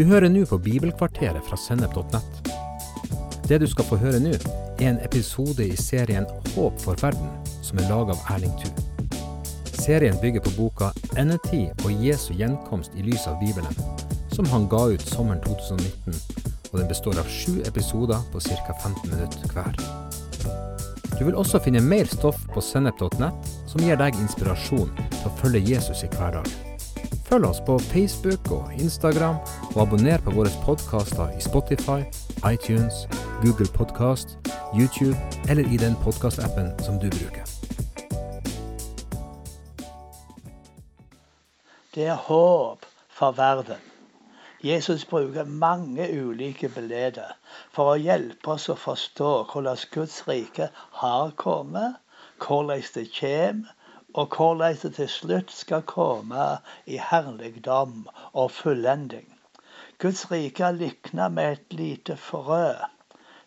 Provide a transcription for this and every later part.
Du hører nå på Bibelkvarteret fra Sennep.nett. Det du skal få høre nå, er en episode i serien Håp for verden, som er laga av Erling Thu. Serien bygger på boka 'Endetid og Jesu gjenkomst i lys av Bibelen', som han ga ut sommeren 2019, og den består av sju episoder på ca. 15 minutter hver. Du vil også finne mer stoff på sennep.nett, som gir deg inspirasjon til å følge Jesus i hverdagen. Følg oss på Facebook og Instagram, og abonner på våre podkaster i Spotify, iTunes, Google Podkast, YouTube eller i den podkastappen som du bruker. Det er håp for verden. Jesus bruker mange ulike beleder for å hjelpe oss å forstå hvordan Guds rike har kommet, hvordan det kommer, og hvordan det til slutt skal komme i herligdom og fullending. Guds rike er likna med et lite frø.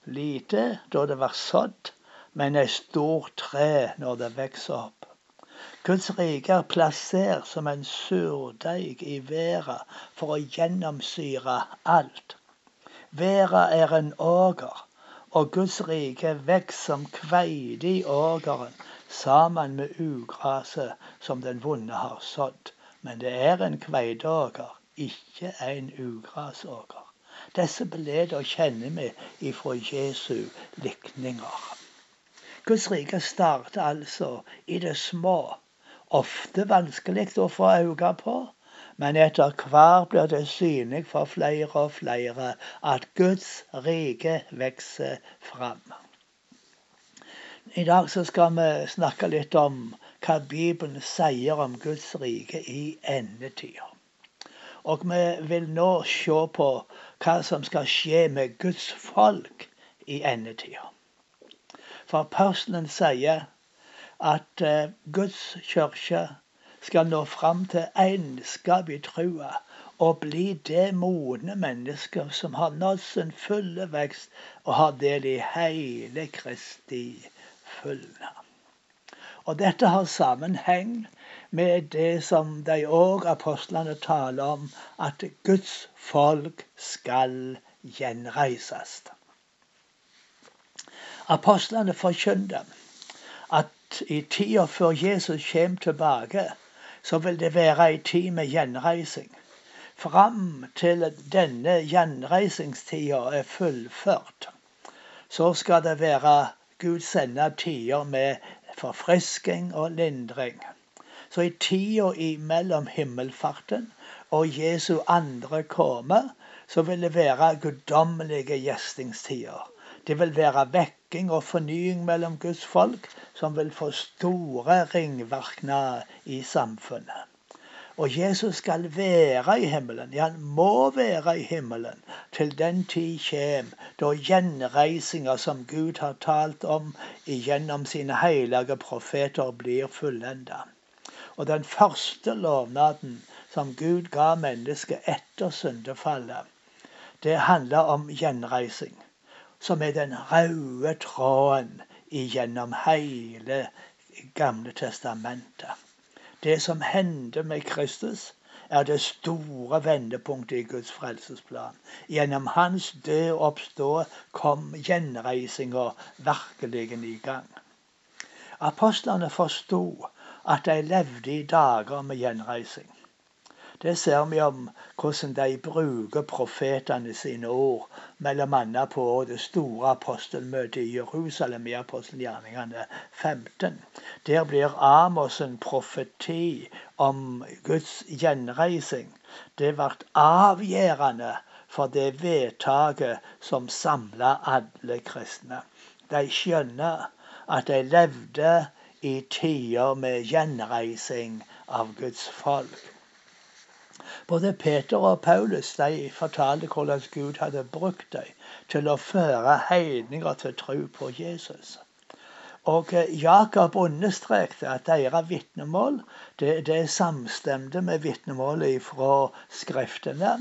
Lite da det var sådd, men et stort tre når det vokser opp. Guds rike er plassert som en surdeig i været for å gjennomsyre alt. Været er en åger, og Guds rike vokser som kveite i ågeren sammen med ugraset som den vonde har sådd. Men det er en kveiteåker, ikke en ugrasåker. Disse bilder kjenner vi ifra Jesu likninger. Guds rike starter altså i det små. Ofte vanskelig å få øye på, men etter hvert blir det synlig for flere og flere at Guds rike vokser fram. I dag så skal vi snakke litt om hva Bibelen sier om Guds rike i endetida. Og vi vil nå se på hva som skal skje med Guds folk i endetida. For apostelen sier at uh, Guds kirke skal nå fram til egenskap i trua og bli det modne mennesket som har nådd sin fulle vekst og har del i hele Kristi fulle. Og dette har sammenheng med det som de òg apostlene taler om, at Guds folk skal gjenreises. Apostlene forkynner at i tida før Jesus kommer tilbake, så vil det være ei tid med gjenreising. Fram til denne gjenreisingstida er fullført, så skal det være Gud sender tider med forfrisking og lindring. Så i tida imellom himmelfarten og Jesu andre komme, så vil det være guddommelige gjestingstider. Det vil være vekking og fornying mellom Guds folk, som vil få store ringvirkninger i samfunnet. Og Jesus skal være i himmelen. Ja, han må være i himmelen til den tid kommer da gjenreisinga som Gud har talt om gjennom sine hellige profeter, blir fullenda. Og den første lovnaden som Gud ga mennesket etter syndefallet, det handler om gjenreising, som er den røde tråden gjennom hele Gamle testamentet. Det som hendte med Kristus, er det store vendepunktet i Guds frelsesplan. Gjennom hans død og oppstå kom gjenreisinga virkelig i gang. Apostlene forsto at de levde i dager med gjenreising. Det ser vi om hvordan de bruker profetene sine ord, bl.a. på det store apostelmøtet i Jerusalem i apostelgjerningene 15. Der blir Amos en profeti om Guds gjenreising. Det ble avgjørende for det vedtaket som samla alle kristne. De skjønner at de levde i tider med gjenreising av Guds folk. Både Peter og Paulus de fortalte hvordan Gud hadde brukt dem til å føre heidninger til tro på Jesus. Og Jakob understrekte at deres vitnemål det, det samstemte med vitnemålet fra Skriftene.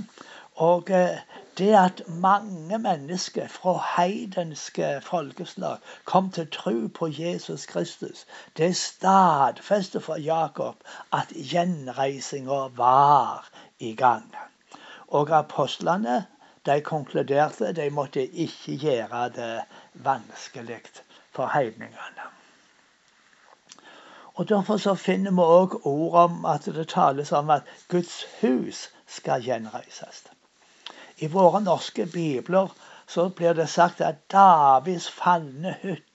Og det at mange mennesker fra heidenske folkeslag kom til tro på Jesus Kristus, det stadfester for Jakob at gjenreisinga var i gang. Og apostlene de konkluderte de måtte ikke gjøre det vanskelig for heidningene. Og Derfor så finner vi òg ord om at det tales om at Guds hus skal gjenreises. I våre norske bibler så blir det sagt at Davids falne hytte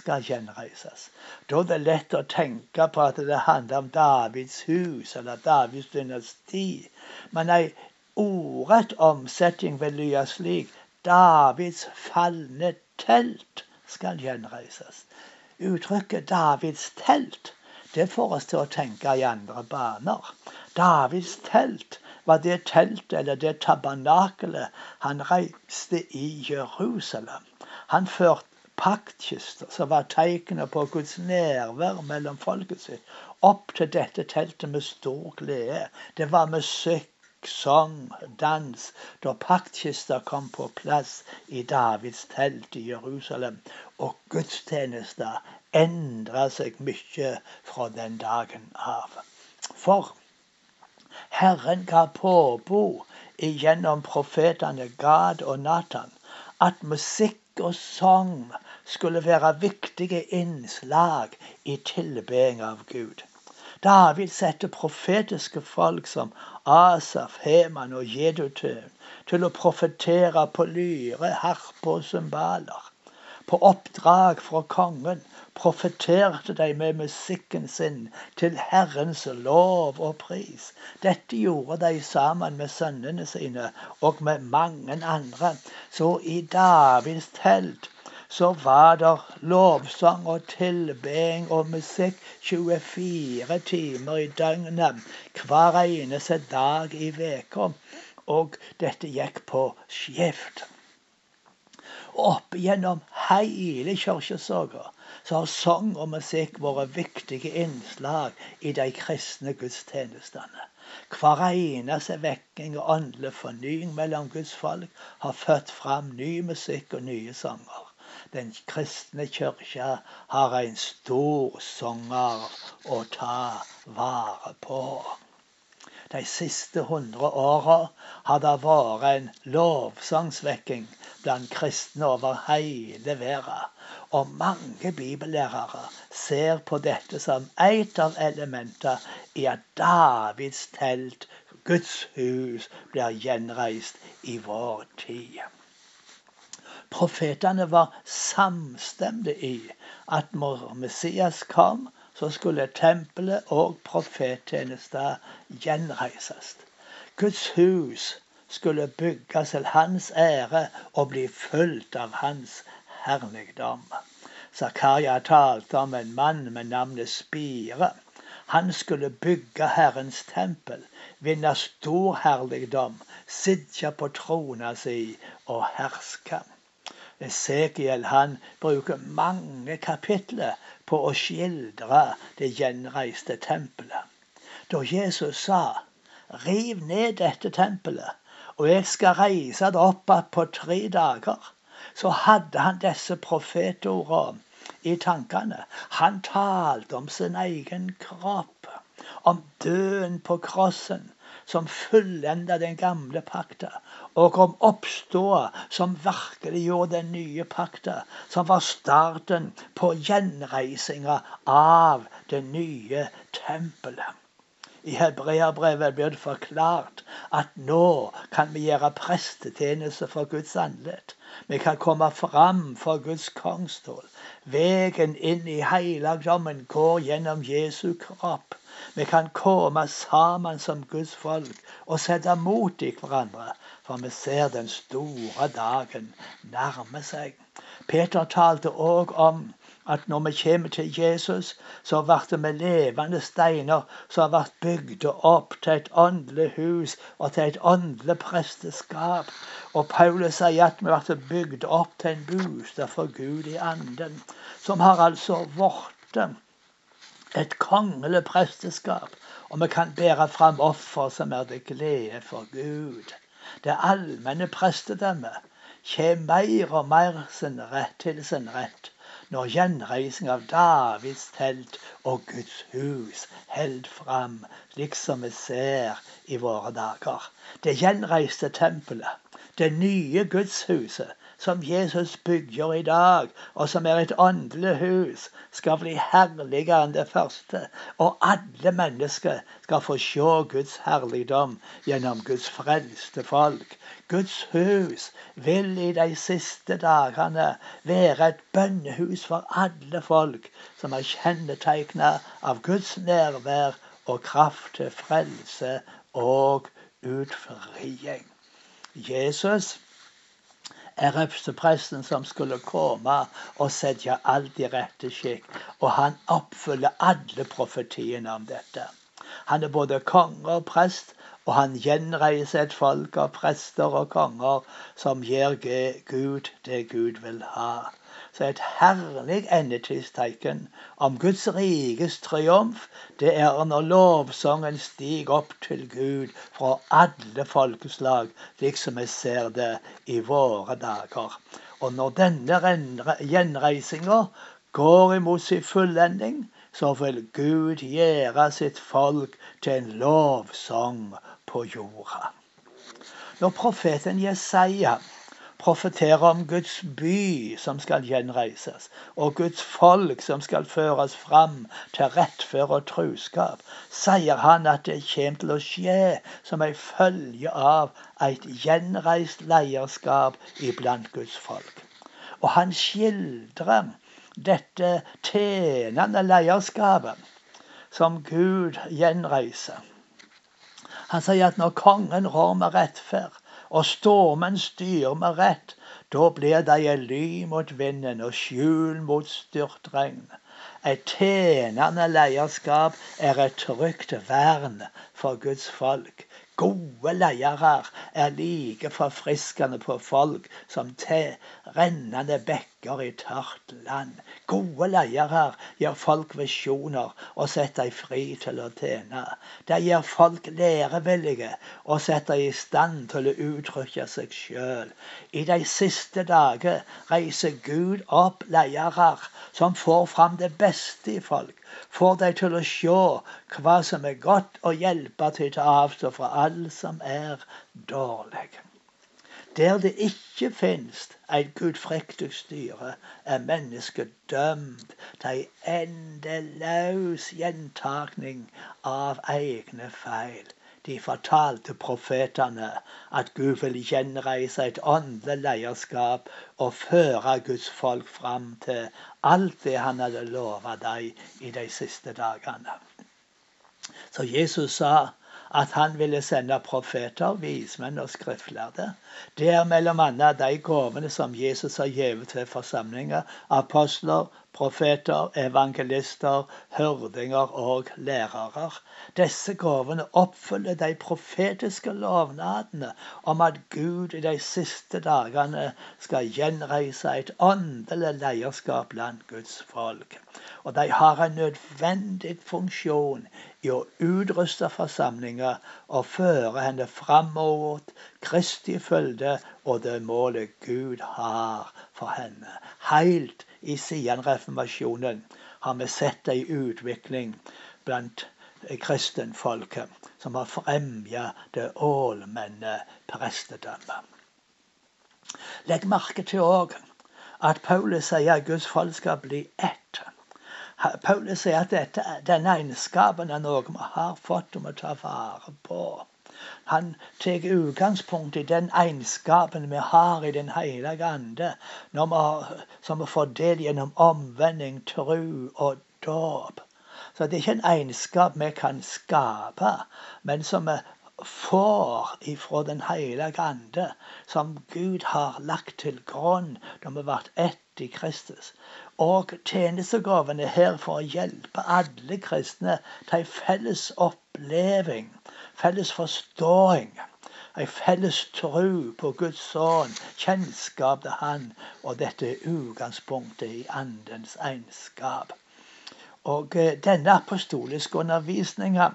skal gjenreises. Da er det lett å tenke på at det handler om Davids hus eller Davids dynasti. Men ei ordrett omsetning vil lyde slik Davids falne telt skal gjenreises. Uttrykket 'Davids telt' det får oss til å tenke i andre baner. Davids telt var det teltet eller det tabernakelet han reiste i Jerusalem. Han førte paktkister, som var tegnet på Guds nærvær mellom folket sitt, opp til dette teltet med stor glede. Det var musikk, sang, dans da paktkista kom på plass i Davids telt i Jerusalem. Og gudstjenester endra seg mye fra den dagen av. For Herren ga påbo gjennom profetene Gad og Natan at musikk og sang skulle være viktige innslag i tilbeding av Gud. David setter profetiske folk som Asaf, Heman og Jedutun til å profetere på lyre, harpe og cymbaler. På oppdrag fra kongen profeterte de med musikken sin til Herrens lov og pris. Dette gjorde de sammen med sønnene sine og med mange andre. Så i Davids telt så var det lovsang og tilbeding og musikk 24 timer i døgnet hver eneste dag i uka. Og dette gikk på skift. Opp gjennom hele kirkesoga så har sang og musikk vært viktige innslag i de kristne gudstjenestene. Hver eneste vekking og åndelig fornying mellom Guds folk har født fram ny musikk og nye sanger. Den kristne kyrkja har en stor sanger å ta vare på. De siste hundre åra har det vært en lovsangsvekking blant kristne over hele verden. Og mange bibellærere ser på dette som et av elementene i at Davids telt, Guds hus, blir gjenreist i vår tid. Profetene var samstemte i at når Messias kom, så skulle tempelet og profettjenester gjenreises. Guds hus skulle bygges til hans ære og bli fulgt av hans herligdom. Zakaria talte om en mann med navnet Spire. Han skulle bygge Herrens tempel, vinne stor herligdom, sitte på trona si og herske. Esekiel han bruker mange kapitler på å skildre det gjenreiste tempelet. Da Jesus sa 'Riv ned dette tempelet, og jeg skal reise det opp igjen på tre dager', så hadde han disse profetordene i tankene. Han talte om sin egen kropp, om døden på krossen som fullenda den gamle pakta, og om oppståa som virkelig gjorde den nye pakta, som var starten på gjenreisinga av det nye tempelet. I hebreerbrevet blir det forklart at nå kan vi gjøre prestetjeneste for Guds andlet. Vi kan komme fram for Guds kongstål. Vegen inn i helligdommen går gjennom Jesu kropp. Vi kan komme sammen som Guds folk og sette mot i hverandre, for vi ser den store dagen nærme seg. Peter talte òg om at når vi kommer til Jesus, så blir vi levende steiner som har vært bygd opp til et åndelig hus og til et åndelig presteskap. Og Paulus sier at vi blir bygd opp til en bostad for Gud i anden, som har altså blitt et kongelig presteskap. Og vi kan bære fram offer som er til glede for Gud. Det allmenne prestedømmet kommer mer og mer sin rett til sin rett når gjenreising av Davids telt og Guds hus held fram, slik som vi ser i våre dager. Det gjenreiste tempelet, det nye gudshuset, som Jesus bygger i dag, og som er et åndelig hus, skal bli herligere enn det første. Og alle mennesker skal få se Guds herligdom gjennom Guds frelste folk. Guds hus vil i de siste dagene være et bønnehus for alle folk som er kjennetegnet av Guds nærvær og kraft til frelse og utfriing. Jesus er presten som skulle komme og sette alt i rette skikk. Og han oppfyller alle profetiene om dette. Han er både konge og prest, og han gjenreiser et folk av prester og konger som gir Gud det Gud vil ha. Så et herlig endetidstegn om Guds rikes triumf, det er når lovsangen stiger opp til Gud fra alle folkeslag, slik som vi ser det i våre dager. Og når denne gjenreisinga går imot sin fullending, så vil Gud gjøre sitt folk til en lovsang på jorda. Når profeten Jesaja profeterer om Guds by som skal gjenreises, og Guds folk som skal føres fram til rettferd og truskap, sier han at det kommer til å skje som ei følge av et gjenreist leierskap iblant Guds folk. Og han skildrer dette tjenende leierskapet som Gud gjenreiser. Han sier at når kongen rår med rettferd, og stormen styrer med rett. Da blir de ei ly mot vinden og skjul mot styrtregn. Et tjenende leierskap er et trygt vern for Guds folk. Gode ledere er like forfriskende på folk som til rennende bekker i tørt land. Gode ledere gir folk visjoner og setter dem fri til å tjene. De gir folk lærevillige og setter dem i stand til å uttrykke seg sjøl. I de siste dager reiser Gud opp ledere som får fram det beste i folk får deg til å se hva som er godt, og hjelpe til å avstå fra alt som er dårlig. Der det ikke finnes et gudfryktig styre, er mennesket dømt til endeløs gjentakning av egne feil. De fortalte profetene at Gud vil gjenreise et åndelig lederskap og føre Guds folk fram til alt det han hadde lovet dem i de siste dagene. Så Jesus sa at han ville sende profeter, vismenn og skriftlærde. Det er mellom annet de gavene som Jesus har gitt til forsamlinger. Apostler, profeter, evangelister, hørdinger og lærere. Disse gavene oppfyller de profetiske lovnadene om at Gud i de siste dagene skal gjenreise et åndelig leierskap blant Guds folk. Og de har en nødvendig funksjon i å utruste forsamlinga og føre henne fram mot Kristi følge og det målet Gud har for henne. Helt i siden reformasjonen har vi sett ei utvikling blant kristenfolket som har fremja det allmenne prestedømmet. Legg merke til òg at Paulus sier at Guds folk skal bli ett. Paulus sier at dette, denne egenskapen er noe vi har fått og må ta vare på. Han tar utgangspunkt i den egenskapen vi har i Den hellige ande, som vi får del gjennom omvending, tru og dåp. Så det er ikke en egenskap vi kan skape, men som vi får ifra Den hellige ande, som Gud har lagt til grunn når vi ble ett i Kristus. Og tjenestegavene er her for å hjelpe alle kristne til en felles oppleving, felles forståing. En felles tro på Guds sønn, kjennskap til Han, og dette er utgangspunktet i Andens egenskap. Og eh, denne apostoliske undervisninga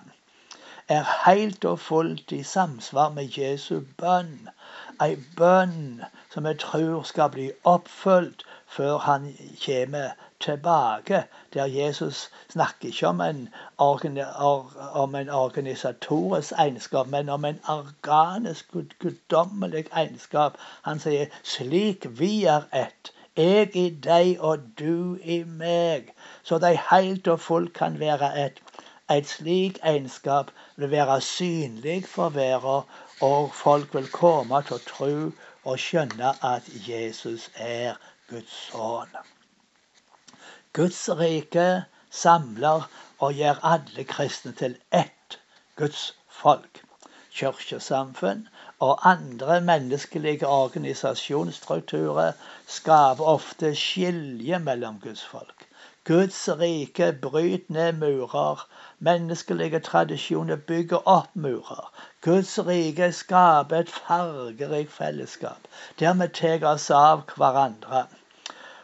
er helt og fullt i samsvar med Jesu bønn. Ei bønn som jeg tror skal bli oppfylt før han kommer tilbake. Der Jesus snakker ikke om en, om en organisatorisk egenskap, men om en organisk, guddommelig egenskap. Han sier 'slik vi er ett'. Jeg i deg og du i meg, så de helt og fullt kan være ett. Et slik egenskap vil være synlig for verden, og folk vil komme til å tro og skjønne at Jesus er Guds sønn. Guds rike samler og gjør alle kristne til ett Guds folk. Kirkesamfunn og andre menneskelige organisasjonsstrukturer skaper ofte skilje mellom Guds folk. Guds rike bryter ned murer. Menneskelige tradisjoner bygger opp murer. Guds rike skaper et fargerikt fellesskap der vi tar oss av hverandre.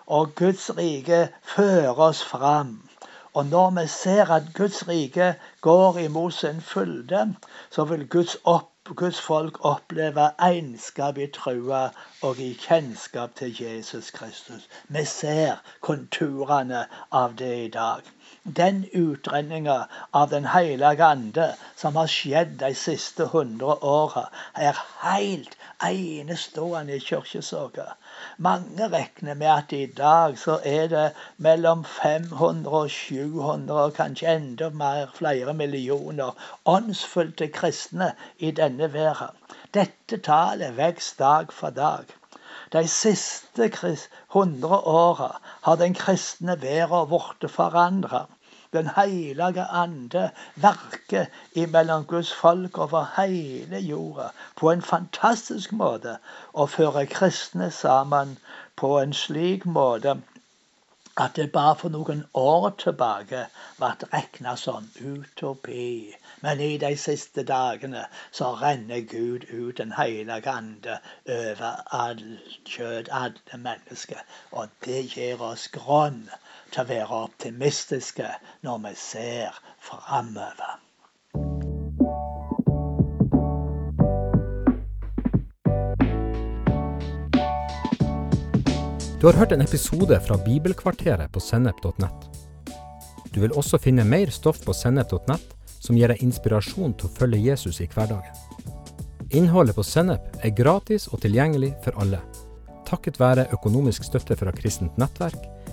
Og Guds rike fører oss fram. Og når vi ser at Guds rike går imot sin fylde, så vil Guds opp Guds folk oppleve egenskap i trua og i kjennskap til Jesus Kristus. Vi ser konturene av det i dag. Den utrenninga av Den hellige ande som har skjedd de siste hundre åra, er helt enestående kirkesaker. Mange regner med at i dag så er det mellom 500 og 700, og kanskje enda mer, flere millioner åndsfullte kristne i denne verden. Dette tallet vokser dag for dag. De siste 100 åra har den kristne verden blitt forandra. Den hellige ande verker imellom Guds folk over hele jorda på en fantastisk måte og fører kristne sammen på en slik måte at det bare for noen år tilbake ble regna som utopi. Men i de siste dagene så renner Gud ut Den hellige ande over alt kjøtt, alle mennesker. Og det gir oss grunn til å være optimistiske når vi ser framover. Du har hørt en episode fra Bibelkvarteret på sennep.nett. Du vil også finne mer stoff på sennep.nett som gir deg inspirasjon til å følge Jesus i hverdagen. Innholdet på Sennep er gratis og tilgjengelig for alle, takket være økonomisk støtte fra kristent nettverk